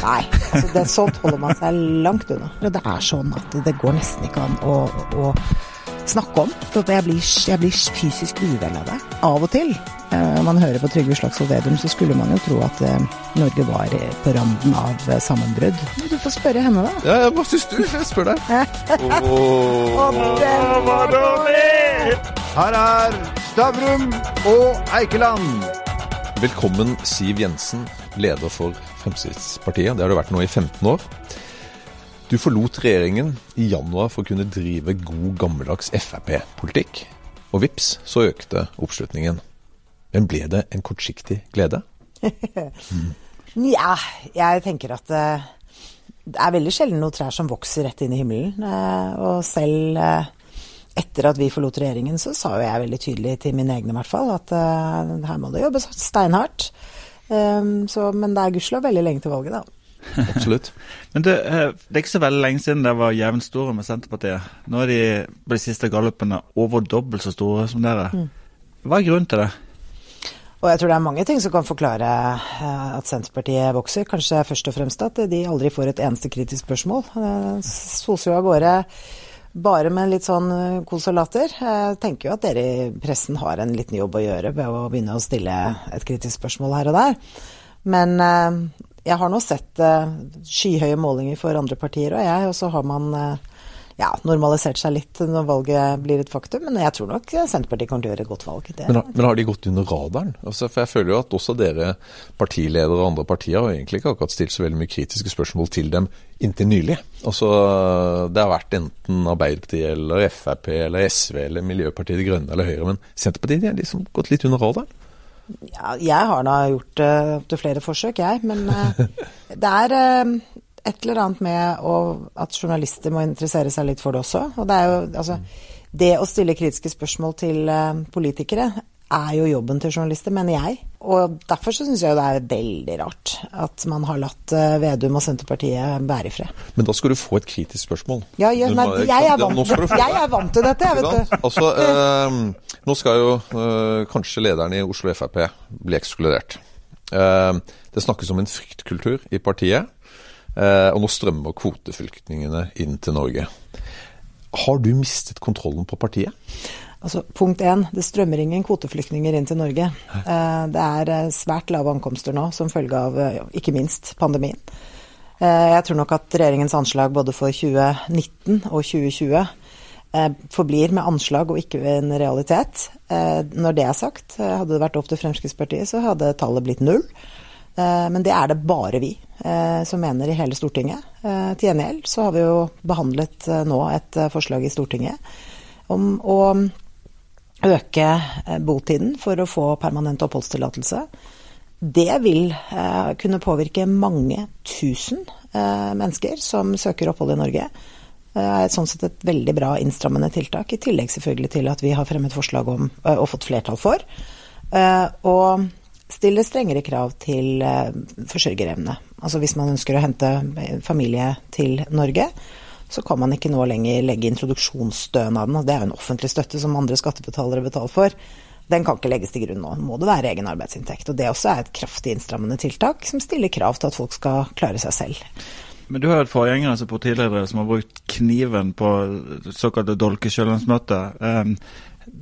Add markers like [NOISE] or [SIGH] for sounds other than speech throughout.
Nei, altså det, sånt holder man seg langt unna. Og det er sånn at det går nesten ikke an å, å snakke om. For jeg blir, jeg blir fysisk uvel av det. Av og til. Når man hører på Trygve Slagsvold Vedum, så skulle man jo tro at Norge var på randen av sammenbrudd. Du får spørre henne, da. Ja, hva syns du? Jeg spør deg. [LAUGHS] Og den var dårlig! Her er Stavrum og Eikeland. Velkommen, Siv Jensen, leder for Fremskrittspartiet. Det har du vært nå i 15 år. Du forlot regjeringen i januar for å kunne drive god, gammeldags Frp-politikk. Og vips, så økte oppslutningen. Men ble det en kortsiktig glede? [LAUGHS] Nja, jeg tenker at uh, det er veldig sjelden noen trær som vokser rett inn i himmelen. Uh, og selv uh, etter at vi forlot regjeringen, så sa jo jeg veldig tydelig til mine egne i hvert fall, at her må det jobbes steinhardt. Um, så, men det er gudskjelov veldig lenge til valget, da. [LAUGHS] Absolutt. men det, det, er ikke så veldig lenge siden det var jevnt store med Senterpartiet. Nå er de på de siste gallupene over dobbelt så store som dere. Mm. Hva er grunnen til det? Og jeg tror det er mange ting som kan forklare at Senterpartiet vokser. Kanskje først og fremst at de aldri får et eneste kritisk spørsmål. Soser jo av gårde bare med litt sånn kos og latter. Jeg tenker jo at dere i pressen har en liten jobb å gjøre ved å begynne å stille et kritisk spørsmål her og der. Men jeg har nå sett skyhøye målinger for andre partier og jeg, og så har man ja, normalisert seg litt når valget blir et faktum. Men jeg tror nok Senterpartiet kommer til å gjøre et godt valg. Men, men, har de gått under radaren? Altså, for jeg føler jo at også dere partiledere og andre partier har egentlig ikke akkurat stilt så veldig mye kritiske spørsmål til dem inntil nylig. Altså, Det har vært enten Arbeiderpartiet eller Frp eller SV eller Miljøpartiet De Grønne eller Høyre. Men Senterpartiet har liksom gått litt under radaren? Ja, jeg har da gjort uh, opptil flere forsøk, jeg. Men uh, [LAUGHS] det er uh, et eller annet med å, at journalister må interessere seg litt for det også. Og det er jo altså Det å stille kritiske spørsmål til uh, politikere er jo jobben til journalister, mener jeg. Og derfor så syns jeg det er veldig rart at man har latt uh, Vedum og Senterpartiet bære i fred. Men da skal du få et kritisk spørsmål. Ja, ja nei, jeg, er vant, jeg, er vant, til dette, jeg, vet du. Altså, eh, nå skal jo kanskje lederen i Oslo Frp bli ekskludert. det snakkes om en fryktkultur i partiet. Og nå strømmer kvoteflyktningene inn til Norge. Har du mistet kontrollen på partiet? Altså, punkt én, det strømmer ingen kvoteflyktninger inn til Norge. Det er svært lave ankomster nå som følge av ikke minst pandemien. Jeg tror nok at regjeringens anslag både for 2019 og 2020 forblir med anslag og ikke en realitet. Når det er sagt, hadde det vært opp til Fremskrittspartiet, så hadde tallet blitt null. Men det er det bare vi som mener i hele Stortinget. Til gjengjeld så har vi jo behandlet nå et forslag i Stortinget om å øke botiden for å få permanent oppholdstillatelse. Det vil kunne påvirke mange tusen mennesker som søker opphold i Norge. Det er sånn sett et veldig bra innstrammende tiltak, i tillegg selvfølgelig til at vi har fremmet forslag om, og fått flertall for. Og stille strengere krav til forsørgerevne. Altså hvis man ønsker å hente familie til Norge, så kan man ikke nå lenger legge introduksjonsstønaden, og det er jo en offentlig støtte som andre skattebetalere betaler for. Den kan ikke legges til grunn nå. Må det være egen arbeidsinntekt. Og det også er et kraftig innstrammende tiltak som stiller krav til at folk skal klare seg selv. Men du har hatt forgjengere som partiledere som har brukt kniven på såkalte dolkeskjøllandsmøte. Um,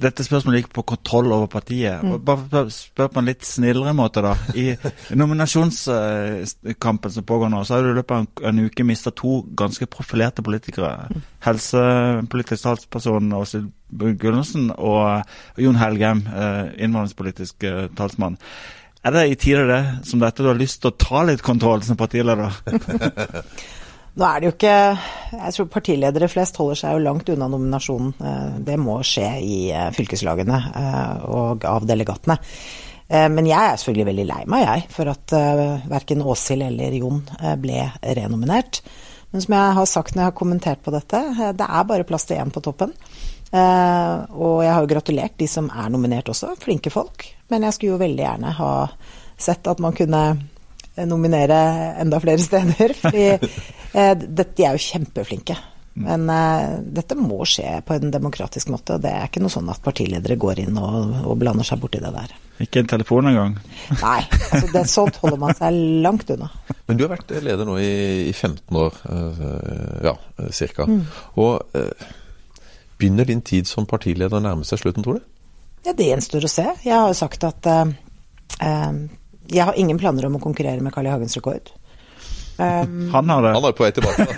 dette spørsmålet gikk på kontroll over partiet. Mm. Bare spør på en litt snillere måte, da. I nominasjonskampen som pågår nå, så har du i løpet av en, uke mista to ganske profilerte politikere. Mm. Helsepolitisk talsperson Åshild Gunnarsen og Jon Helgheim, innvandringspolitisk talsmann. Er det i tider det som dette du har lyst til å ta litt kontroll som partileder? [LAUGHS] Nå er det jo ikke Jeg tror partiledere flest holder seg jo langt unna nominasjonen. Det må skje i fylkeslagene og av delegatene. Men jeg er selvfølgelig veldig lei meg, jeg, for at verken Åshild eller Jon ble renominert. Men som jeg har sagt når jeg har kommentert på dette, det er bare plass til én på toppen. Og jeg har jo gratulert de som er nominert også, flinke folk. Men jeg skulle jo veldig gjerne ha sett at man kunne nominere enda flere [LAUGHS] steder. Fordi eh, de er jo kjempeflinke. Men uh, dette må skje på en demokratisk måte. og Det er ikke noe sånn at partiledere går inn og, og blander seg borti det der. Ikke en telefon engang? [LAUGHS] Nei, altså det, sånt holder man seg langt unna. Men du har vært leder nå i, i 15 år, uh, ja, cirka. Mm. Og uh, begynner din tid som partileder å nærme seg slutten, tror du? Ja, det gjenstår å se. Jeg har jo sagt at jeg har ingen planer om å konkurrere med Carl I. Hagens rekord. Um, [LAUGHS] han har det. Han er på vei tilbake.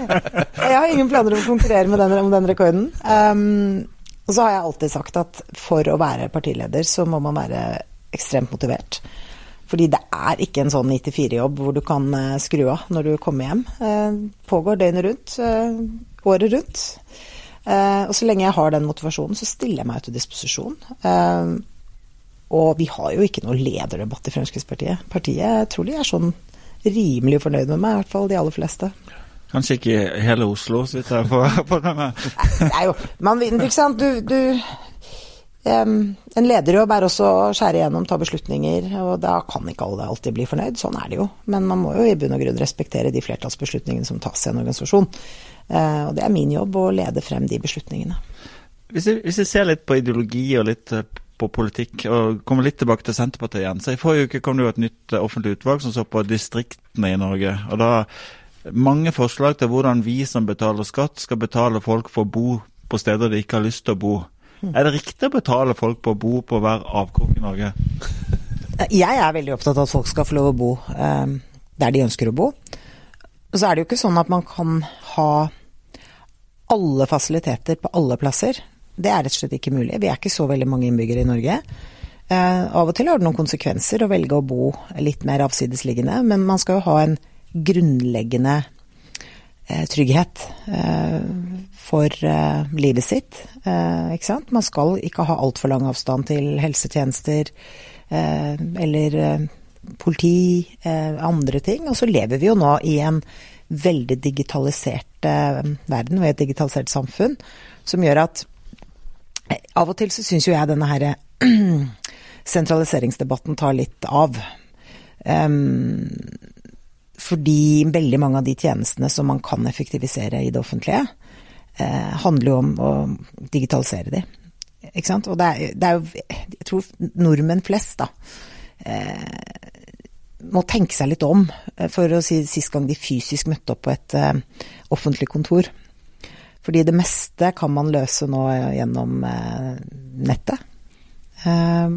[LAUGHS] jeg har ingen planer om å konkurrere med den, om den rekorden. Um, og så har jeg alltid sagt at for å være partileder, så må man være ekstremt motivert. Fordi det er ikke en sånn 9-4-jobb hvor du kan uh, skru av når du kommer hjem. Uh, pågår døgnet rundt, uh, året rundt. og så lenge jeg har den motivasjonen, så stiller jeg meg til disposisjon. Og vi har jo ikke noe lederdebatt i Fremskrittspartiet. Partiet jeg tror de er sånn rimelig fornøyd med meg, i hvert fall de aller fleste. Kanskje ikke hele Oslo, så vidt jeg på, [LAUGHS] med. Det er jo Man vinner, ikke sant. Du, du um, En lederjobb er også å skjære igjennom, ta beslutninger, og da kan ikke alle alltid bli fornøyd. Sånn er det jo. Men man må jo i bunn og grunn respektere de flertallsbeslutningene som tas i en organisasjon. Uh, og det er min jobb å lede frem de beslutningene. Hvis vi, hvis vi ser litt på ideologi og litt eh, på politikk. og Kommer litt tilbake til Senterpartiet igjen. Så I forrige uke kom det jo et nytt eh, offentlig utvalg som så på distriktene i Norge. og da Mange forslag til hvordan vi som betaler skatt, skal betale folk for å bo på steder de ikke har lyst til å bo. Mm. Er det riktig å betale folk på å bo på hver avkrok i Norge? [LAUGHS] Jeg er veldig opptatt av at folk skal få lov å bo eh, der de ønsker å bo. Og så er det jo ikke sånn at man kan ha alle fasiliteter på alle plasser. Det er rett og slett ikke mulig. Vi er ikke så veldig mange innbyggere i Norge. Eh, av og til har det noen konsekvenser å velge å bo litt mer avsidesliggende, men man skal jo ha en grunnleggende eh, trygghet eh, for eh, livet sitt. Eh, ikke sant? Man skal ikke ha altfor lang avstand til helsetjenester eh, eller politi, andre ting. Og så lever vi jo nå i en veldig digitalisert verden og i et digitalisert samfunn som gjør at av og til så syns jo jeg denne her [CLEARS THROAT] sentraliseringsdebatten tar litt av. Um, fordi veldig mange av de tjenestene som man kan effektivisere i det offentlige, eh, handler jo om å digitalisere de. Ikke sant? Og det er, det er, jo Jeg tror nordmenn flest, da, eh, må tenke seg litt om. Eh, for å si sist gang de fysisk møtte opp på et eh, offentlig kontor. Fordi det meste kan man løse nå gjennom eh, nettet. Eh,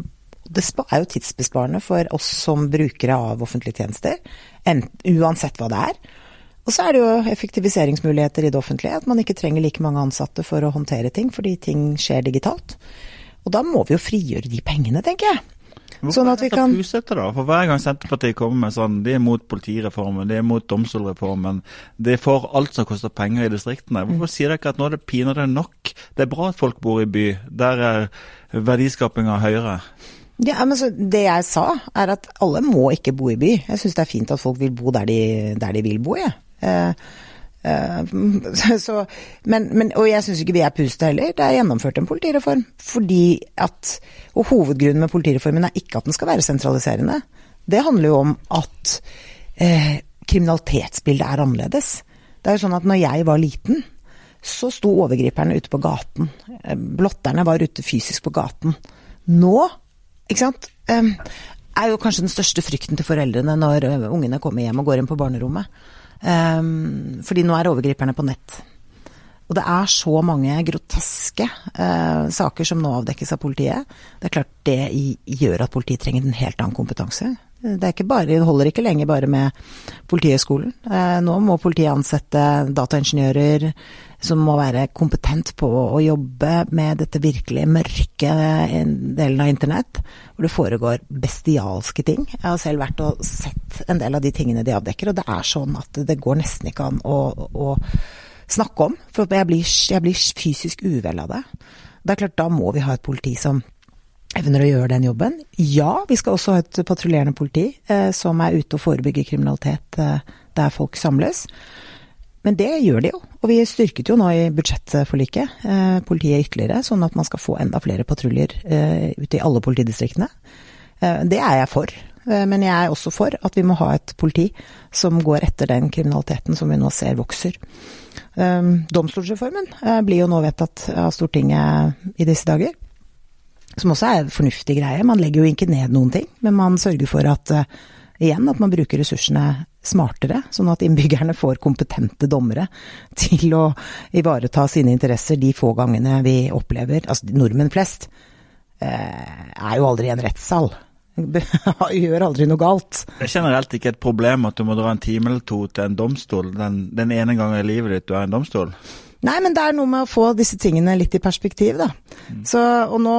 det er jo tidsbesparende for oss som brukere av offentlige tjenester, uansett hva det er. Og så er det jo effektiviseringsmuligheter i det offentlige, at man ikke trenger like mange ansatte for å håndtere ting, fordi ting skjer digitalt. Og da må vi jo frigjøre de pengene, tenker jeg. Hvorfor sånn at vi kan pusete, da? For hver gang Senterpartiet kommer med sånn, de er mot politireformen, de er mot domstolreformen, de er for alt som koster penger i distriktene. Hvorfor sier dere at nå er det pinadø nok? Det er bra at folk bor i by. Der er verdiskapinga høyere. Ja, men så Det jeg sa, er at alle må ikke bo i by. Jeg syns det er fint at folk vil bo der de, der de vil bo, jeg. Ja. Eh, [LAUGHS] så, men, men, og jeg syns ikke vi er puste heller. Det er gjennomført en politireform. Fordi at Og hovedgrunnen med politireformen er ikke at den skal være sentraliserende. Det handler jo om at eh, kriminalitetsbildet er annerledes. Det er jo sånn at når jeg var liten, så sto overgriperne ute på gaten. Eh, blotterne var ute fysisk på gaten. Nå, ikke sant, eh, er jo kanskje den største frykten til foreldrene når ungene kommer hjem og går inn på barnerommet. Um, fordi nå er overgriperne på nett. Og det er så mange groteske uh, saker som nå avdekkes av politiet. Det er klart det gjør at politiet trenger en helt annen kompetanse. Det, bare, det holder ikke lenger bare med Politihøgskolen. Uh, nå må politiet ansette dataingeniører som må være kompetent på å jobbe med dette virkelig mørke delen av internett, hvor det foregår bestialske ting. Jeg har selv vært og sett en del av de tingene de avdekker, og det er sånn at det går nesten ikke an å, å snakke om. For jeg blir, jeg blir fysisk uvel av det. Det er klart, da må vi ha et politi som evner å gjøre den jobben. Ja, vi skal også ha et patruljerende politi eh, som er ute og forebygger kriminalitet eh, der folk samles. Men det gjør de jo. Og vi styrket jo nå i budsjettforliket eh, politiet ytterligere, sånn at man skal få enda flere patruljer eh, ute i alle politidistriktene. Eh, det er jeg for. Eh, men jeg er også for at vi må ha et politi som går etter den kriminaliteten som vi nå ser vokser. Domstolsreformen blir jo nå vedtatt av Stortinget i disse dager. Som også er en fornuftig greie. Man legger jo ikke ned noen ting, men man sørger for at uh, igjen at man bruker ressursene smartere, sånn at innbyggerne [LAUGHS] får kompetente dommere til å ivareta sine interesser de få gangene vi opplever Altså nordmenn flest eh, er jo aldri i en rettssal. [LAUGHS] gjør aldri noe galt. Det er generelt ikke et problem at du må dra en time eller to til en domstol den, den ene gangen i livet ditt du er en domstol? Nei, men det er noe med å få disse tingene litt i perspektiv, da. Mm. Så, og nå,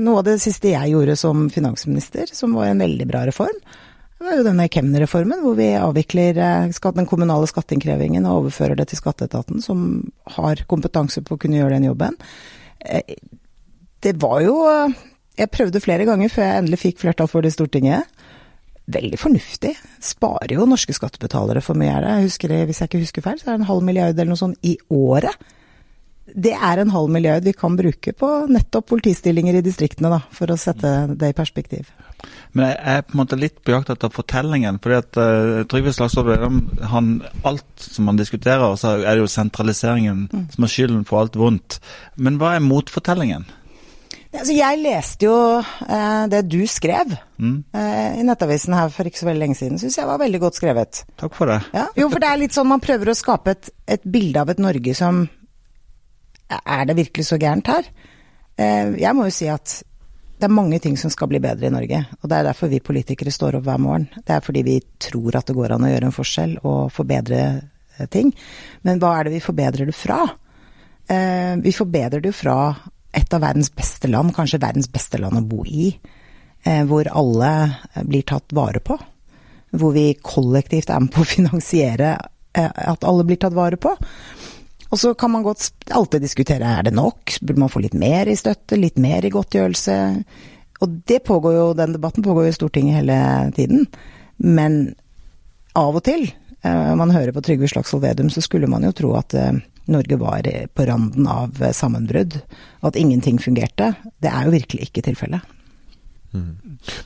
noe av det siste jeg gjorde som finansminister, som var en veldig bra reform, det var jo denne Kemner-reformen, hvor vi avvikler eh, den kommunale skatteinnkrevingen og overfører det til skatteetaten, som har kompetanse på å kunne gjøre den jobben. Eh, det var jo jeg prøvde flere ganger før jeg endelig fikk flertall for det i Stortinget. Veldig fornuftig. Sparer jo norske skattebetalere for mye, er det. Jeg husker, hvis jeg ikke husker feil, så er det en halv milliard eller noe sånt i året. Det er en halv milliard vi kan bruke på nettopp politistillinger i distriktene, da, for å sette det i perspektiv. Men jeg er på en måte litt på jakt etter fortellingen. fordi at uh, Trygve Slagsvold Vedum, alt som han diskuterer, så er det jo sentraliseringen mm. som er skylden for alt vondt. Men hva er motfortellingen? Altså, jeg leste jo eh, det du skrev mm. eh, i Nettavisen her for ikke så veldig lenge siden. Syns jeg var veldig godt skrevet. Takk for det. Ja. Jo, for det er litt sånn man prøver å skape et, et bilde av et Norge som Er det virkelig så gærent her? Eh, jeg må jo si at det er mange ting som skal bli bedre i Norge. Og det er derfor vi politikere står opp hver morgen. Det er fordi vi tror at det går an å gjøre en forskjell og forbedre eh, ting. Men hva er det vi forbedrer det fra? Eh, vi forbedrer det jo fra et av verdens beste land, kanskje verdens beste land å bo i. Eh, hvor alle blir tatt vare på. Hvor vi kollektivt er med på å finansiere eh, at alle blir tatt vare på. Og så kan man godt alltid diskutere er det nok, burde man få litt mer i støtte, litt mer i godtgjørelse. Og det pågår jo, den debatten pågår jo i Stortinget hele tiden. Men av og til, eh, man hører på Trygve Slagsvold Vedum, så skulle man jo tro at Norge var på randen av sammenbrudd, og at ingenting fungerte. Det er jo virkelig ikke tilfellet. Mm.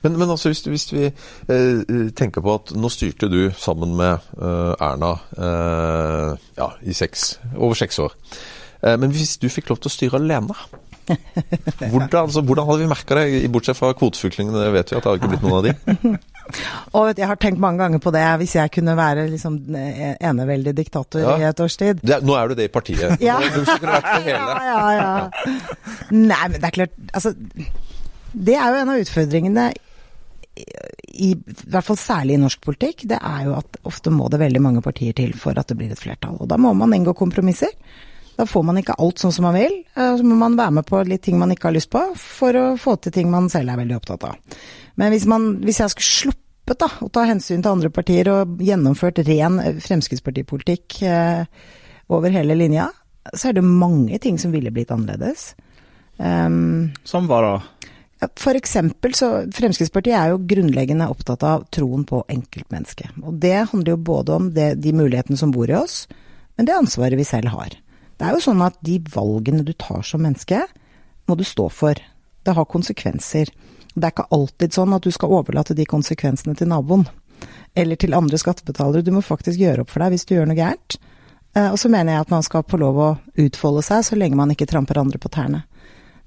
Men, men, altså hvis, hvis vi eh, tenker på at nå styrte du sammen med eh, Erna eh, ja, i seks, over seks år. Eh, men hvis du fikk lov til å styre alene, [LAUGHS] hvordan, altså, hvordan hadde vi merka det? Bortsett fra kvoteflyktningene, vet vi at det har ikke blitt noen av de. [LAUGHS] Og jeg har tenkt mange ganger på det, hvis jeg kunne være liksom eneveldig diktator ja. i et års tid. Det, nå er du det i partiet. ja. Du skulle vært det [LAUGHS] hele. Ja, ja, ja. Nei, men det er klart Altså, det er jo en av utfordringene i, i hvert fall særlig i norsk politikk, det er jo at ofte må det veldig mange partier til for at det blir et flertall. Og da må man inngå kompromisser. Da får man ikke alt sånn som man vil. Så må man være med på litt ting man ikke har lyst på, for å få til ting man selv er veldig opptatt av. Men hvis, man, hvis jeg skulle sluppet da, å ta hensyn til andre partier og gjennomført ren Fremskrittspartipolitikk eh, over hele linja, så er det mange ting som ville blitt annerledes. Um, som hva da? For eksempel så Fremskrittspartiet er jo grunnleggende opptatt av troen på enkeltmennesket. Og det handler jo både om det, de mulighetene som bor i oss, men det ansvaret vi selv har. Det er jo sånn at de valgene du tar som menneske, må du stå for. Det har konsekvenser. Det er ikke alltid sånn at du skal overlate de konsekvensene til naboen. Eller til andre skattebetalere. Du må faktisk gjøre opp for deg hvis du gjør noe gærent. Eh, og så mener jeg at man skal få lov å utfolde seg så lenge man ikke tramper andre på tærne.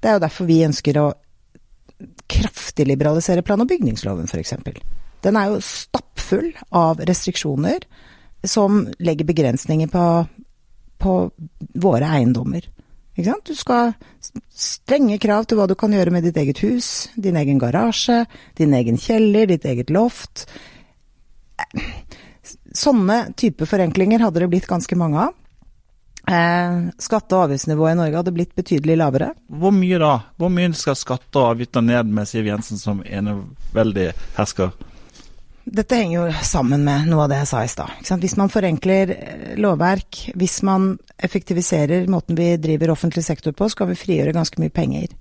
Det er jo derfor vi ønsker å kraftig liberalisere plan- og bygningsloven, f.eks. Den er jo stappfull av restriksjoner som legger begrensninger på på våre eiendommer. Du skal strenge krav til hva du kan gjøre med ditt eget hus, din egen garasje, din egen kjeller, ditt eget loft. Sånne type forenklinger hadde det blitt ganske mange av. Eh, skatte- og avgiftsnivået i Norge hadde blitt betydelig lavere. Hvor mye da? Hvor mye skal skatter og avgifter ned med Siv Jensen som eneveldig hersker? Dette henger jo sammen med noe av det jeg sa i stad. Hvis man forenkler eh, lovverk, hvis man effektiviserer måten vi driver offentlig sektor på, så kan vi frigjøre ganske mye penger.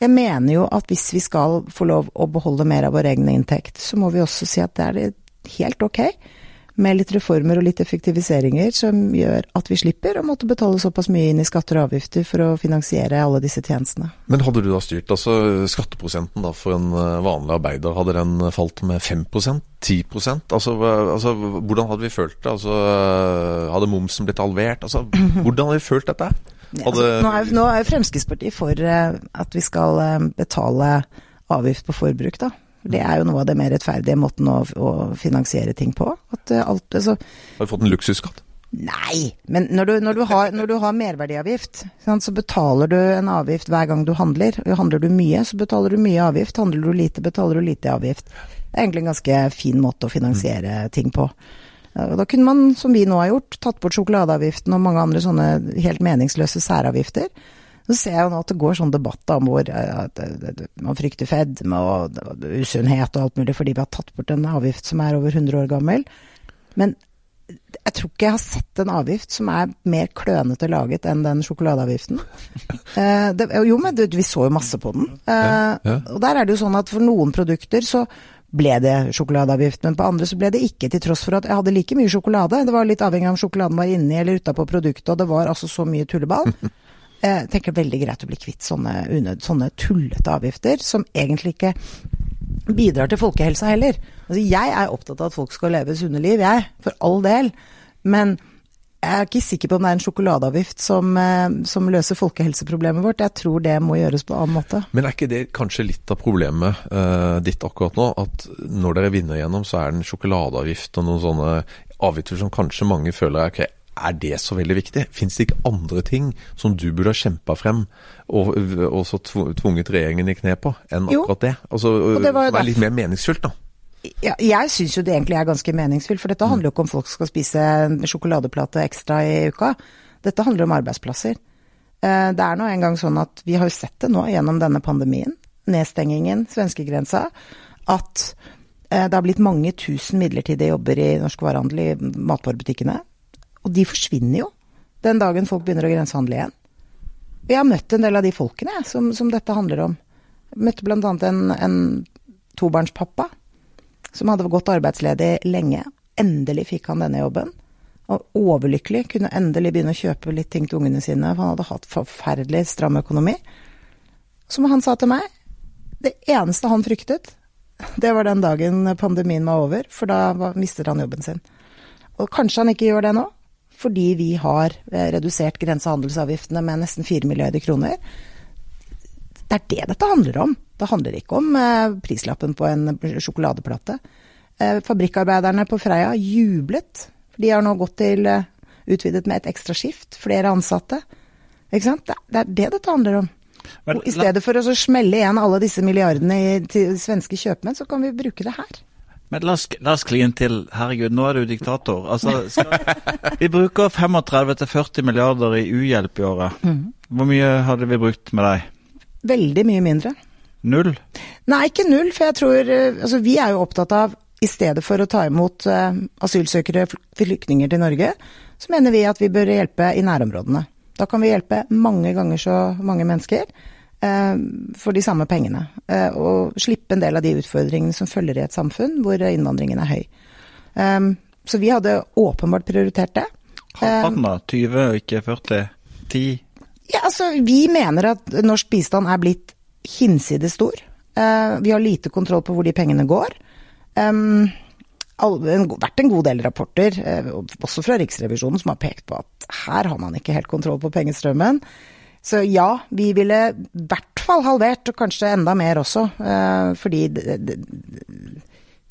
Jeg mener jo at hvis vi skal få lov å beholde mer av vår egen inntekt, så må vi også si at det er helt ok med litt reformer og litt effektiviseringer som gjør at vi slipper å måtte betale såpass mye inn i skatter og avgifter for å finansiere alle disse tjenestene. Men hadde du da styrt, altså skatteprosenten da for en eh, vanlig arbeider, hadde den falt med 5% 10% altså, altså hvordan hadde vi følt det? Altså, hadde momsen blitt halvert? Altså, [LAUGHS] hvordan hadde vi følt dette? Hadde... Altså, nå, er, nå er Fremskrittspartiet for eh, at vi skal eh, betale avgift på forbruk, da. Det er jo noe av det mer rettferdige måten å, å finansiere ting på. At eh, alt, altså, har du fått en luksusskatt? Nei, men når du, når du, har, når du har, merverdiavgift, så betaler du en avgift hver gang du handler. Handler du mye, så betaler du mye avgift. Handler du lite, betaler du lite avgift. Det er egentlig en ganske fin måte å finansiere mm. ting på. Da kunne man, som vi nå har gjort, tatt bort sjokoladeavgiften og mange andre sånne helt meningsløse særavgifter. Så ser jeg jo nå at det går sånn debatt om hvor eh, man frykter fedme og usunnhet og alt mulig fordi vi har tatt bort en avgift som er over 100 år gammel. Men jeg tror ikke jeg har sett en avgift som er mer klønete laget enn den sjokoladeavgiften. [LAUGHS] Eh, det, jo, men vi så jo masse på den. Eh, og der er det jo sånn at for noen produkter så ble det sjokoladeavgift, men på andre så ble det ikke, til tross for at jeg hadde like mye sjokolade. Det var litt avhengig av om sjokoladen var inni eller utapå produktet, og det var altså så mye tulleball. [LAUGHS] Jeg tenker det er veldig greit å bli kvitt sånne, sånne tullete avgifter, som egentlig ikke bidrar til folkehelsa heller. Altså, jeg er opptatt av at folk skal leve sunne liv, jeg. For all del. Men jeg er ikke sikker på om det er en sjokoladeavgift som, eh, som, løser folkehelseproblemet vårt. Jeg tror det må gjøres på en annen måte. Men er ikke det kanskje litt av problemet uh, ditt akkurat nå? At når dere vinner gjennom, så er det en sjokoladeavgift og noen sånne avgifter som kanskje mange føler er okay, er det så veldig viktig? Fins det ikke andre ting som du burde ha kjempa frem og, og så tvunget regjeringen i kne på, enn jo. akkurat det? Altså, det var Vær litt mer meningsfullt, da. Ja, jeg syns jo det egentlig er ganske meningsfullt, for dette handler jo ikke om folk skal spise en sjokoladeplate ekstra i uka. Dette handler om arbeidsplasser. Eh, det er nå engang sånn at vi har jo sett det nå gjennom denne pandemien, nedstengingen, svenskegrensa, at eh, det har blitt mange tusen midlertidige jobber i norsk varehandel i matvarebutikkene. Og de forsvinner jo den dagen folk begynner å grensehandle igjen. Jeg har møtt en del av de folkene som, som dette handler om. Jeg møtte bl.a. en, en tobarnspappa som hadde gått arbeidsledig lenge. Endelig fikk han denne jobben. Og overlykkelig kunne endelig begynne å kjøpe litt ting til ungene sine, for han hadde hatt forferdelig stram økonomi. Som han sa til meg, det eneste han fryktet, det var den dagen pandemien var over, for da mistet han jobben sin. Og kanskje han ikke gjør det nå, fordi vi har eh, redusert grensehandelsavgiftene med nesten 4 milliarder kroner. Det er det dette handler om. Det handler ikke om eh, prislappen på en sjokoladeplate. Eh, fabrikkarbeiderne på Freia jublet. De har nå gått til utvidet med et ekstra skift, flere ansatte. Ikke sant? Det er det dette handler om. Men, I stedet for å smelle igjen alle disse milliardene til svenske kjøpmenn, så kan vi bruke det her. Men la oss, kline til. Herregud, nå er du diktator. Altså, skal, vi bruker 35-40 milliarder i uhjelp i året. Mm. Hvor mye hadde vi brukt med deg? Veldig mye mindre. Null? Nei, ikke null. For jeg tror eh, Altså, vi er jo opptatt av i stedet for å ta imot uh, asylsøkere, flyktninger til Norge, så mener vi at vi bør hjelpe i nærområdene. Da kan vi hjelpe mange ganger så mange mennesker. Eh, for de samme pengene. Eh, og slippe en del av de utfordringene som følger i et samfunn hvor innvandringen er høy. Eh, så vi hadde åpenbart prioritert det. Halvparten, da? 20 og ikke 40? 10? Ja, altså, vi mener at norsk bistand er blitt hinsides stor. Vi har lite kontroll på hvor de pengene går. Det har vært en god del rapporter, også fra Riksrevisjonen, som har pekt på at her har man ikke helt kontroll på pengestrømmen. Så ja, vi ville i hvert fall halvert, og kanskje enda mer også. Eh, fordi det, det,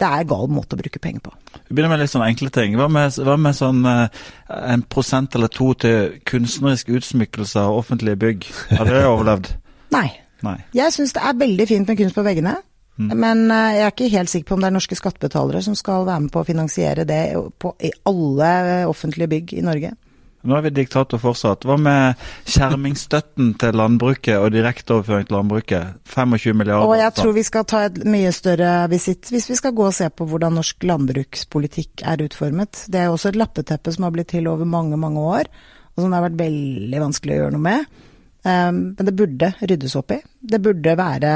det er gal måte å bruke penger på. Vi begynner med litt sånn enkle ting. Hva med, hva med sånn eh, en prosent eller to til kunstnerisk utsmykkelse av offentlige bygg? Har det overlevd? [LAUGHS] Nei. Nei. Jeg syns det er veldig fint med kunst på veggene. Mm. Men eh, jeg er ikke helt sikker på om det er norske skattebetalere som skal være med på å finansiere det på, i alle offentlige bygg i Norge. Nå er vi diktator fortsatt. Hva med skjermingsstøtten til landbruket og direkteoverføring til landbruket? 25 milliarder. Og jeg tror vi skal ta et mye større visitt hvis vi skal gå og se på hvordan norsk landbrukspolitikk er utformet. Det er også et lappeteppe som har blitt til over mange, mange år, og som det har vært veldig vanskelig å gjøre noe med. Um, men det burde ryddes opp i. Det burde være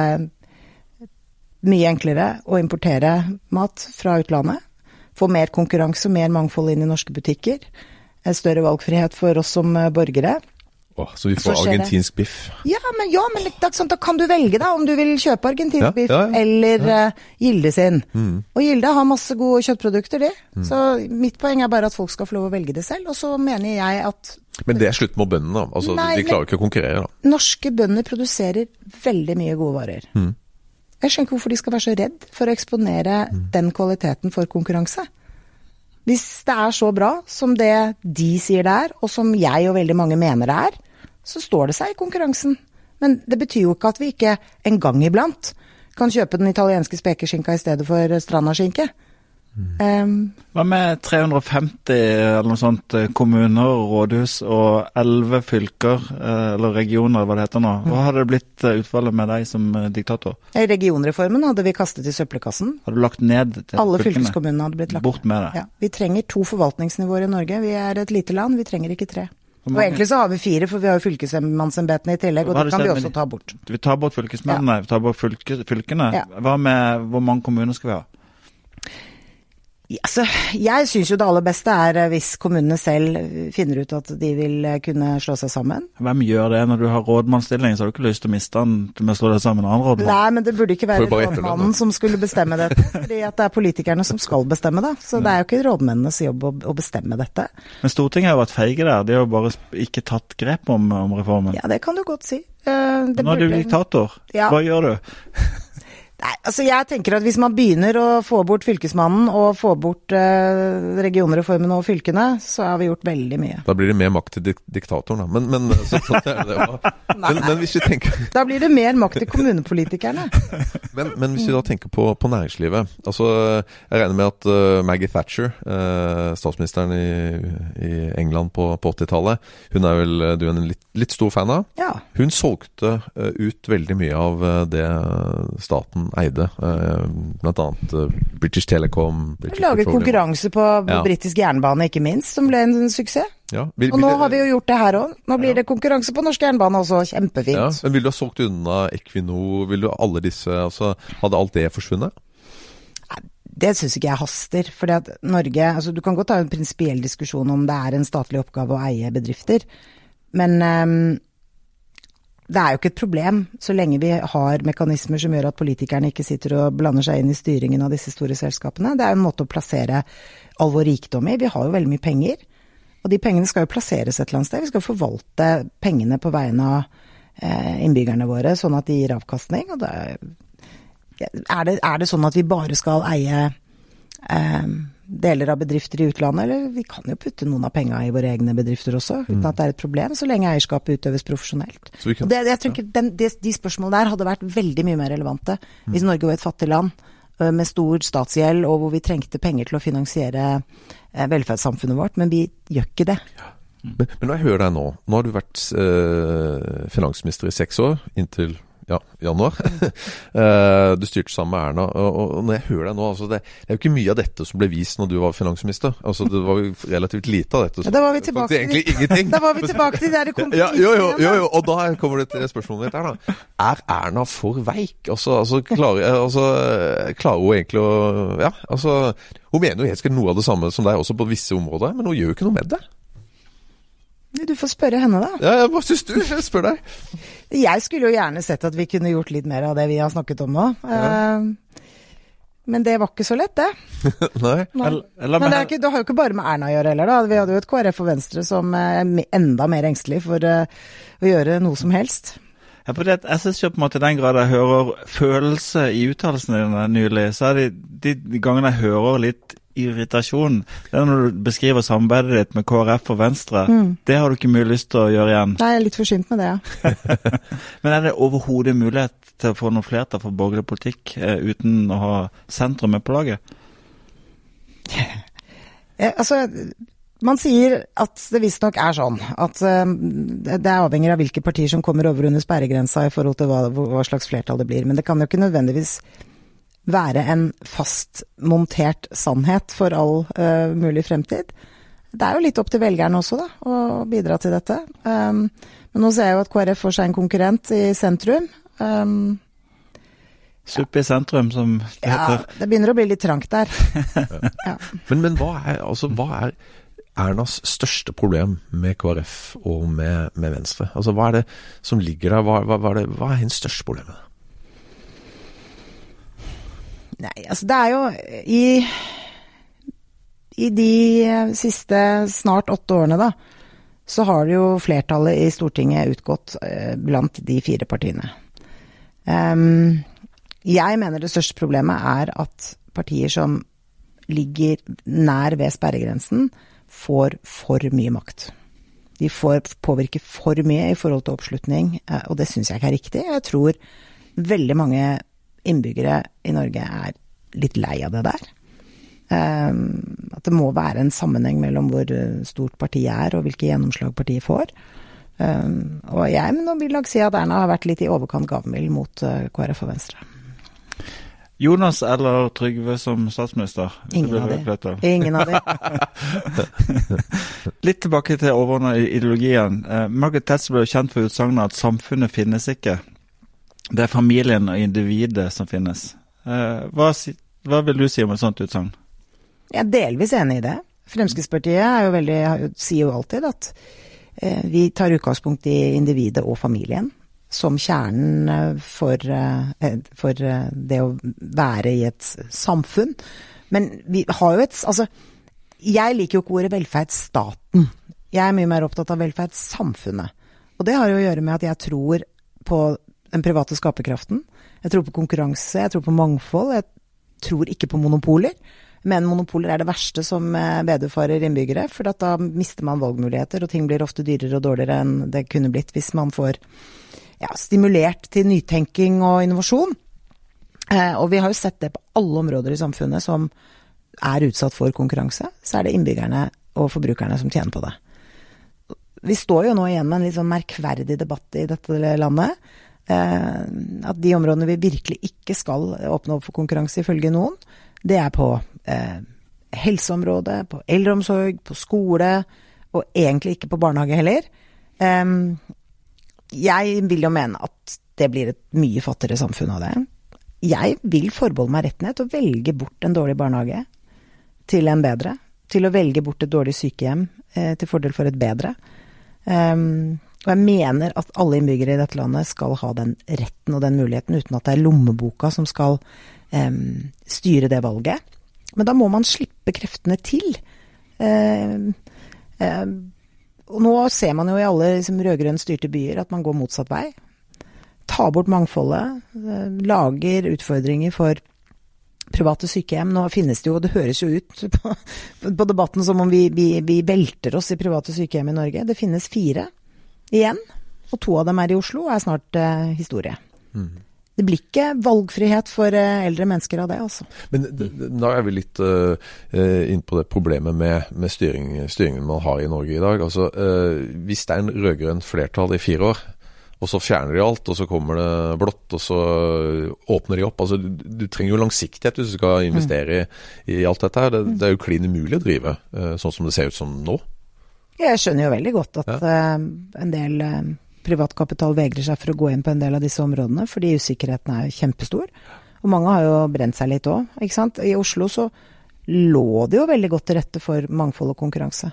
mye enklere å importere mat fra utlandet. få mer konkurranse og mer mangfold inn i norske butikker. Større valgfrihet for oss som eh, borgere. Oh, så vi får så argentinsk biff. Ja, men, ja, men sånn, da kan du velge da, om du vil kjøpe argentinsk Ja, biff ja, eller uh, Gilde sin. Og Gilde har masse gode kjøttprodukter, de. Så mitt poeng er bare at folk skal få lov å velge det selv. Og så mener jeg at Men det er slutt med bøndene, da. Altså, Nei, de klarer ikke å konkurrere, da. norske bønder produserer veldig mye gode varer. Jeg skjønner ikke hvorfor de skal være så redd for å eksponere den kvaliteten for konkurranse. Hvis det er så bra som det de sier det er, og som jeg og veldig mange mener det er, så står det seg i konkurransen. Men det betyr jo ikke at vi ikke en gang iblant kan kjøpe den italienske spekeskinka i stedet for strandaskinke. Um, Hva med 350 eller noe sånt eh, kommuner, rådhus og 11 fylker, eh, eller regioner, hva det heter nå. Hva hadde det blitt eh, utfallet med deg som diktator? I regionreformen hadde vi kastet i søppelkassen. Hadde du lagt ned til Alle fylkene? fylkeskommunene hadde blitt lagt Bort med det. Ja, vi trenger to forvaltningsnivåer i Norge. Vi er et lite land, vi trenger ikke tre. Og egentlig så har vi fire, for vi har jo fylkesmannsembetene i tillegg, og det kan vi også ta bort. Vi tar bort fylkesmennene, vi tar bort fylke, fylkene. Ja. Hva med hvor mange kommuner skal vi ha? Ja, altså, jeg syns jo det aller beste er eh, hvis kommunene selv finner ut at de vil eh, kunne slå seg sammen. Hvem gjør det når du har rådmannsstilling, så har du ikke lyst til å miste den med å slå deg sammen med en annen rådmann? Nei, men det burde ikke være rådmannen som skulle bestemme dette, [LAUGHS] fordi at det er politikerne som skal bestemme det. Så det er jo ikke rådmennenes jobb å, å bestemme dette. Men Stortinget har jo vært feige der. De har jo bare ikke tatt grep om, om reformen. Ja, det kan du godt si. Eh, det Nå er du burde- diktator. Ja. Hva gjør du? Nei, altså jeg tenker at hvis man begynner å få bort fylkesmannen og få bort eh, regionreformen og fylkene, så har vi gjort veldig mye. Da blir det mer makt til dik diktatoren, da. Men, men, så, så, det det, [LAUGHS] men, men hvis vi tenker [LAUGHS] Da blir det mer makt til kommunepolitikerne. [LAUGHS] Men, men hvis vi da tenker på, på næringslivet altså Jeg regner med at uh, Maggie Thatcher, uh, statsministeren i, i England på, på 80-tallet, hun er vel du er en litt, litt stor fan av? Ja. Hun solgte uh, ut veldig mye av det staten eide. Uh, blant annet eh, British Telecom. British Petroleum. konkurranse på Ja. britisk jernbane, ikke minst, som ble en suksess. Ja. Vil, Og nå har vi jo gjort det her òg. Nå blir det konkurranse på norsk jernbane også. ja, Kjempefint. men Vil du ha solgt unna Equinor? Vil du alle disse altså, Hadde alt det forsvunnet? Det syns ikke jeg haster. fordi at Norge altså Du kan godt ha en prinsipiell diskusjon om det er en statlig oppgave å eie bedrifter. Men ehm, det er jo ikke et problem så lenge vi har mekanismer som gjør at politikerne ikke sitter og blander seg inn i styringen av disse store selskapene. Det er jo en måte å plassere all vår rikdom i. Vi har jo veldig mye penger. Og de pengene skal jo plasseres et eller annet sted. Vi skal forvalte pengene på vegne av eh, innbyggerne våre, sånn at de gir avkastning. Og det er, det, er det sånn at vi bare skal eie eh, deler av bedrifter i utlandet, eller vi kan jo putte noen av penga i våre egne bedrifter også, uten at det er et problem, så lenge eierskapet utøves profesjonelt. Kan- det, jeg tror ikke den, de, de spørsmålene der hadde vært veldig mye mer relevante hvis Norge var et fattig land med stor statsgjeld, og hvor vi trengte penger til å finansiere eh, velferdssamfunnet vårt, men vi gjør ikke det. Men, men når jeg hører deg nå Nå har du vært eh, finansminister i seks år, inntil ja, januar. [LAUGHS] Eh, du styrte sammen med Erna. Og, når jeg hører deg nå altså det, det er jo ikke mye av dette som ble vist når du var finansminister. Altså Det var jo relativt lite av dette. Ja, da var vi tilbake Faktisk egentlig til- ingenting. [LAUGHS] Da var vi tilbake til de der [LAUGHS] Ja, jo, jo, jo, jo, og da kommer det til spørsmålet mitt her, da. Er Erna for veik? Altså, altså, klarer, altså, klarer hun egentlig å Ja, altså Hun mener jo helt sikkert noe av det samme som deg også på visse områder, men hun gjør jo ikke noe med det. Du får spørre henne, da. Ja, ja, Hva syns du? Jeg spør deg. Jeg skulle jo gjerne sett at vi kunne gjort litt mer av det vi har snakket om nå. Ja. Men det var ikke så lett, det. [LAUGHS] Nei. Nei. Eller- eller Men det, er ikke, det har jo ikke bare med Erna å gjøre heller, da. Vi hadde jo et KrF og Venstre som er enda mer engstelig for eh, å gjøre noe som helst. Ja, fordi at jeg synes jo på en måte i den grad jeg hører følelse i uttalelsene dine nylig, så er det de gangene jeg hører litt irritasjon, det er når du beskriver samarbeidet ditt med KrF og Venstre. Det har du ikke mye lyst til å gjøre igjen. Nei, jeg er litt forsynt med det, ja. [LAUGHS] Men er det overhodet mulighet til å få noe flertall for borgerlig politikk eh, uten å ha sentrum med på laget? [LAUGHS] Eh, altså, man sier at det visstnok er sånn at eh, det det er avhengig av hvilke partier som kommer over under sperregrensa i forhold til hva, hva slags flertall det blir. Men det kan jo ikke nødvendigvis være en fastmontert sannhet for all uh, mulig fremtid. Det er jo litt opp til velgerne også, da, å bidra til dette. Um, men nå ser jeg jo at KrF får seg en konkurrent i sentrum. Um, Suppe i sentrum, som det Ja, heter. det begynner å bli litt trangt der. [LAUGHS] Ja. Men, men hva, er, altså, hva er Ernas største problem med KrF og med, med Venstre? Altså, Hva er det som ligger der? Hva, hva, hva, er, det, hva er hennes største problem? Nei, altså det er jo i I de siste snart åtte årene, da, så har det jo flertallet i Stortinget utgått eh, blant de fire partiene. Um, jeg mener det største problemet er at partier som ligger nær ved sperregrensen, får for mye makt. De får påvirke for mye i forhold til oppslutning, eh, og det syns jeg ikke er riktig. Jeg tror veldig mange innbyggere i Norge er litt lei av det der. Um, at det må være en sammenheng mellom hvor eh, stort partiet er og hvilke gjennomslag partiet får. Um, og jeg men vil nok si at Erna har vært litt i overkant gavmild mot uh, KrF og Venstre. Jonas eller Trygve som statsminister? Ingen av de. Ingen av de. Litt tilbake til overordna ideologien. Eh, Margaret Thatcher ble kjent for utsagnet at samfunnet finnes ikke. Det er familien og individet som finnes. Eh, hva, hva vil du si om et sånt utsagn? Jeg er delvis enig i det. Fremskrittspartiet jo veldig, sier jo alltid at eh, vi tar utgangspunkt i individet og familien som kjernen eh, for, for det å være i et samfunn. Men vi har jo et Altså, jeg liker jo ikke ordet velferdsstaten. Jeg er mye mer opptatt av velferdssamfunnet. Og det har jo å gjøre med at jeg tror på den private skaperkraften. Jeg tror på konkurranse, jeg tror på mangfold. Jeg tror ikke på monopoler. Men monopoler er det verste som bedefarer vederfarer innbyggere, for da mister man valgmuligheter, og ting blir ofte dyrere og dårligere enn det kunne blitt hvis man får ja, stimulert til nytenking og innovasjon. Eh, og vi har jo sett det på alle områder i samfunnet som er utsatt for konkurranse. Så er det innbyggerne og forbrukerne som tjener på det. Vi står jo nå igjen med en litt sånn merkverdig debatt i dette landet. Eh, at de områdene vi virkelig ikke skal åpne opp for konkurranse, ifølge noen, det er på eh, helseområdet, på eldreomsorg, på skole, og egentlig ikke på barnehage heller. Jeg vil jo mene at det blir et mye fattigere samfunn av det. Jeg vil forbeholde meg retten til å velge bort en dårlig barnehage til en bedre. Til å velge bort et dårlig sykehjem eh, til fordel for et bedre. Og jeg mener at alle innbyggere i dette landet skal ha den retten og den muligheten, uten at det er lommeboka som skal eh, styre det valget. Men da må man slippe kreftene til. Eh, eh, og nå ser man jo i alle liksom, rød-grønn styrte byer at man går motsatt vei. Ta bort mangfoldet. eh, Lager utfordringer for private sykehjem. Nå finnes det jo, og det høres jo ut [LAUGHS] på, på debatten som om vi, vi, vi velter oss i private sykehjem i Norge. Det finnes fire igjen, og to av dem er i Oslo og er snart eh, historie. Det blir ikke valgfrihet for eh, eldre mennesker av det, altså. Men da er vi litt uh, inn på det problemet med, med styring, styringen man har i Norge i dag. Altså, eh, Hvis det er en rød-grønn flertall i fire år, og så fjerner de alt, og så kommer det blått, og så åpner de opp. Altså, du, du trenger jo langsiktighet hvis du skal investere i, i alt dette her. Det, det er jo klin umulig å drive eh, sånn som det ser ut som nå. Jeg skjønner jo veldig godt at eh, en del uh, privatkapital vegrer seg for å gå inn på en del av disse områdene, fordi usikkerheten er kjempestor. Og mange har jo brent seg litt òg, ikke sant. I Oslo så lå det jo veldig godt til rette for mangfold og konkurranse.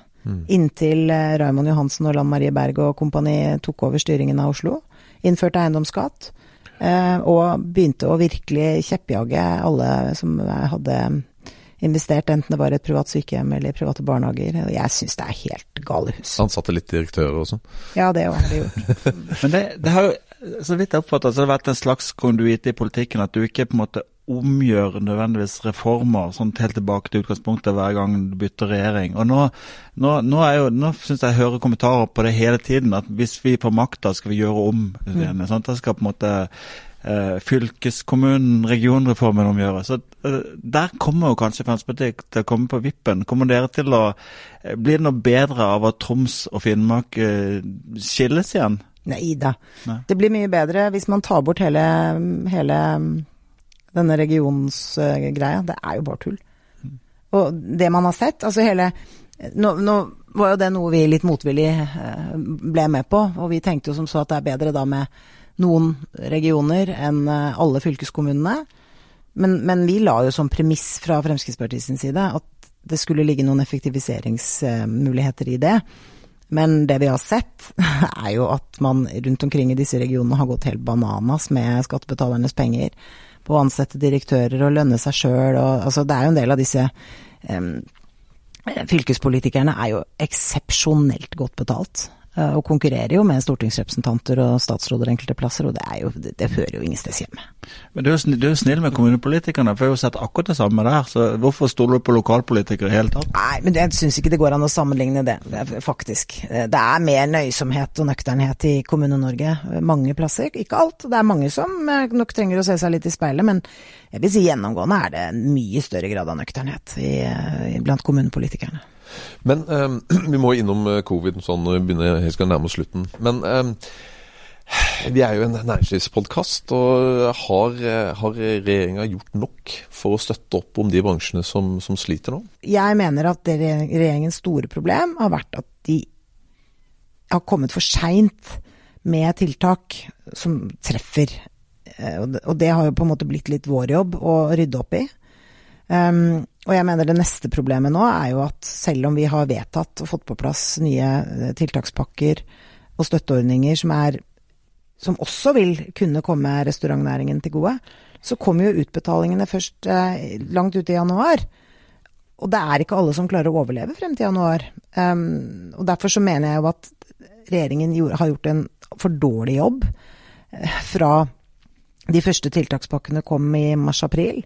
Inntil uh, Raymond Johansen og Lan Marie Berg og kompani tok over styringen av Oslo. Innførte eiendomsskatt. Uh, Og begynte å virkelig kjeppjage alle som hadde investert, enten det var et privat sykehjem eller private barnehager. Jeg syns det er helt galehus. Ansatte litt direktører og sånn. Ja, det har de gjort. [LAUGHS] Men det, det har jo, så vidt jeg oppfatter, så har det vært en slags konduite i politikken at du ikke på en måte omgjør nødvendigvis reformer sånn helt tilbake til utgangspunktet hver gang du bytter regjering. Og nå, nå, nå, jo, nå syns jeg jeg hører kommentarer på det hele tiden, at hvis vi får makta, skal vi gjøre om Mm. Sånn, det skal på en måte fylkeskommunen, regionreformen omgjøres. Så eh, Der kommer jo kanskje Fremskrittspartiet til å komme på vippen. Kommer dere til å eh, Blir det noe bedre av at Troms og Finnmark eh, skilles igjen? Nei da. Nei. Det blir mye bedre hvis man tar bort hele, hele denne regionsgreia. Det er jo bare tull. Og det man har sett, altså hele nå, nå var jo det noe vi litt motvillig eh, ble med på, og vi tenkte jo som så at det er bedre da med noen regioner enn eh, alle fylkeskommunene. Men, men vi la jo som premiss fra Fremskrittspartiets side at det skulle ligge noen effektiviseringsmuligheter i det. Men det vi har sett, [LAUGHS] er jo at man rundt omkring i disse regionene har gått helt bananas med skattebetalernes penger på å ansette direktører og lønne seg sjøl og altså det er jo en del av disse um, Fylkespolitikerne er jo eksepsjonelt godt betalt. Eh, og konkurrerer jo med stortingsrepresentanter og statsråder enkelte plasser, og det, jo, det, det hører jo ingen steds hjemme. Men du er, jo, du er snill med kommunepolitikerne, for jeg har jo sett akkurat det samme der. Så hvorfor stoler du på lokalpolitikere i hele tatt? Nei, men jeg syns ikke det går an å sammenligne det, faktisk. Det er mer nøysomhet og nøkternhet i Kommune-Norge mange plasser. Ikke alt. Det er mange som eh, nok trenger å se seg litt i speilet, men jeg vil si gjennomgående er det en mye større grad av nøkternhet i, eh, blant kommunepolitikerne. Men um, [CLEARS THROAT] vi må innom eh, covid sånn begynner, jeg skal nærme oss slutten. Men um, vi er jo en næringslivspodkast, og har, eh, har regjeringa gjort nok for å støtte opp om de bransjene som, som sliter nå? Jeg mener at regjeringens store problem har vært at de har kommet for seint med tiltak som treffer. Og det har jo på en måte blitt litt vår jobb å rydde opp i. Um, og jeg mener det neste problemet nå er jo at selv om vi har vedtatt og fått på plass nye eh, tiltakspakker og støtteordninger som er som også vil kunne komme restaurantnæringen til gode, så kommer jo utbetalingene først eh, langt ut i januar. Og det er ikke alle som klarer å overleve frem til januar. Um, og derfor så mener jeg jo at regjeringen gjorde, har gjort en for dårlig jobb eh, fra de første tiltakspakkene kom i mars-april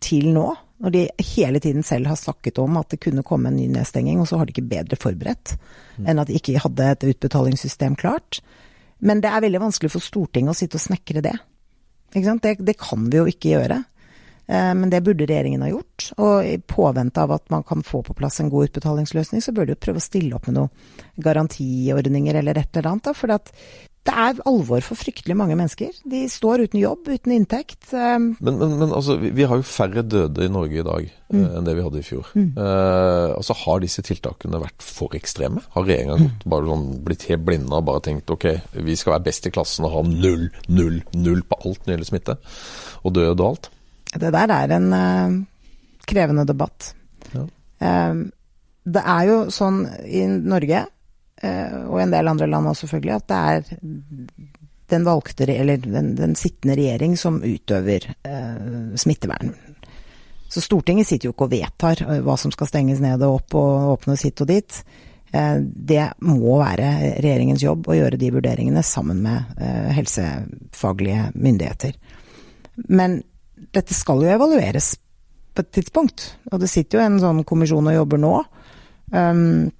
til nå. Når de hele tiden selv har snakket om at det kunne komme en ny nedstenging, og så har de ikke bedre forberedt mm. enn at de ikke hadde et utbetalingssystem klart. Men det er veldig vanskelig for Stortinget å sitte og snekre det. Det, det, kan vi jo ikke gjøre. Eh, men det burde regjeringen ha gjort. Og i påvente av at man kan få på plass en god utbetalingsløsning, så burde de prøve å stille opp med noen garantiordninger eller et eller annet. For det er alvor for fryktelig mange mennesker. De står uten jobb, uten inntekt. Men, men, men altså, vi, har jo færre døde i Norge i dag mm. uh, enn det vi hadde i fjor. Mm. Eh, altså, Har disse tiltakene vært for ekstreme? Har regjeringa mm. bare sånn, blitt helt blinde og bare tenkt ok, vi skal være best i klassen og ha null, null, null på alt når det gjelder smitte? Og død og alt? Det der er en uh, krevende debatt. Ja. det er jo sånn i Norge uh, og en del andre land også, selvfølgelig, at det er den valgte, eller den, den sittende regjering som utøver smittevern. Så Stortinget sitter jo ikke og vedtar hva som skal stenges ned og opp og åpnes hit og dit. Det må være regjeringens jobb å gjøre de vurderingene sammen med helsefaglige myndigheter. Men dette skal jo evalueres på et tidspunkt, og det sitter jo en sånn kommisjon og jobber nå. Um,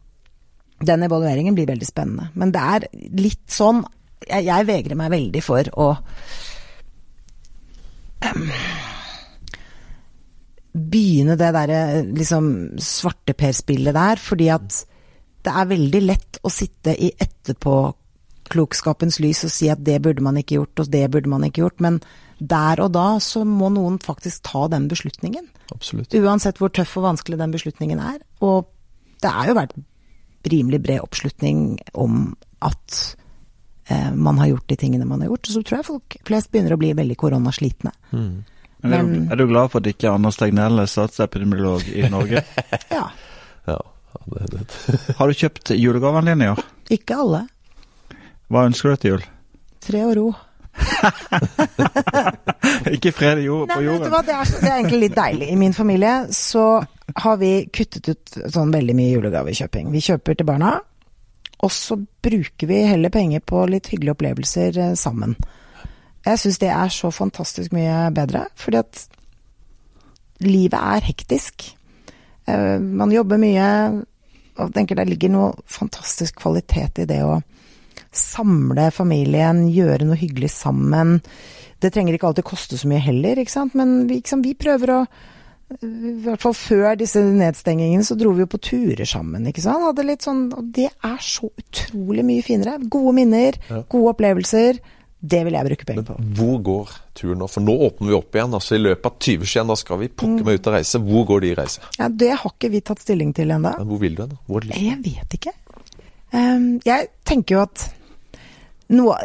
den evalueringen blir veldig spennende. Men det er litt sånn Jeg, jeg vegrer meg veldig for å um, begynne det derre liksom svarteperspillet der, fordi at det er veldig lett å sitte i etterpåklokskapens lys og si at det burde man ikke gjort, og det burde man ikke gjort. Men der og da så må noen faktisk ta den beslutningen. Absolutt. Uansett hvor tøff og vanskelig den beslutningen er. Og det er jo vært rimelig bred oppslutning om at eh, man har gjort de tingene man har gjort. Så tror jeg folk flest begynner å bli veldig koronaslitne. Mm. Men, er, du, er, du, glad for at ikke Anders Tegnell er statsepidemiolog i Norge? [LAUGHS] ja. ja det, det. [LAUGHS] har du kjøpt julegavene dine i år? Ikke alle. Hva ønsker du til jul? Fred og ro. [LAUGHS] ikke fred jord, på jorden. Det er, det er egentlig litt deilig. I min familie så har vi kuttet ut sånn veldig mye julegavekjøping. Vi kjøper til barna, og så bruker vi heller penger på litt hyggelige opplevelser eh, sammen. Jeg syns det er så fantastisk mye bedre, fordi at livet er hektisk. Eh, man jobber mye, og tenker det ligger noe fantastisk kvalitet i det å samle familien, gjøre noe hyggelig sammen. Det trenger ikke alltid koste så mye heller, ikke sant, men vi, liksom, vi prøver å i hvert fall før disse nedstengingene, så dro vi jo på turer sammen, ikke sant. Hadde litt sånn Og det er så utrolig mye finere. Gode minner, ja. gode opplevelser. Det vil jeg bruke penger på. Hvor går turen nå? For nå åpner vi opp igjen. altså I løpet av 2021 da skal vi pokker meg ut og reise. Hvor går de i reise? Ja, Det har ikke vi tatt stilling til ennå. Hvor vil du hen? Jeg vet ikke. Um, jeg tenker jo at noe,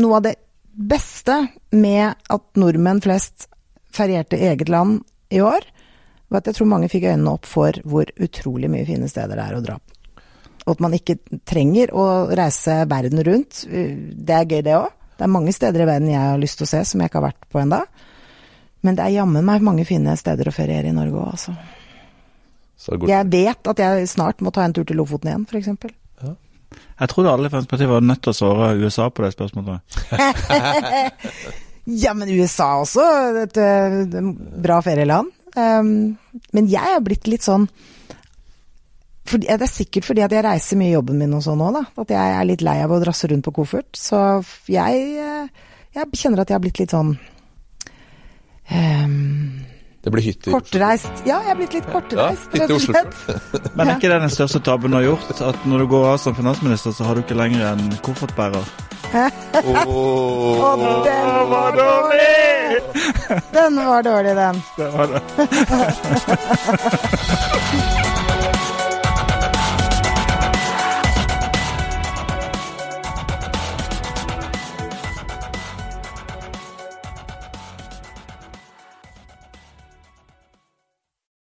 noe av det beste med at nordmenn flest ferierte i eget land i år, var at jeg tror mange fikk øynene opp for hvor utrolig mye fine steder det er å dra på. Og at man ikke trenger å reise verden rundt. Det er gøy, det òg. Det er mange steder i verden jeg har lyst til å se som jeg ikke har vært på enda. Men det er jammen meg mange fine steder å feriere i Norge òg, altså. Så Jeg vet at jeg snart må ta en tur til Lofoten igjen, f.eks. Jeg trodde alle Fremskrittspartiet var nødt til å svare USA på det spørsmålet. [LAUGHS] Ja, men USA også, et eh, bra ferieland. Um, men jeg er blitt litt sånn fordi, Det er sikkert fordi at jeg reiser mye i jobben min og sånn òg, da. At jeg er litt lei av å drasse rundt på koffert. Så jeg, eh, jeg kjenner at jeg har blitt litt sånn um, Det blir hytte i Kortreist. Ja, jeg er blitt litt kortreist, Ja, rett og slett. [LAUGHS] Men er ikke det den største tabben du har gjort? At når du går av som finansminister, så har du ikke lenger en koffertbærer? Og Åh. den var dårlig! Den var dårlig, den. Det var det. [LAUGHS]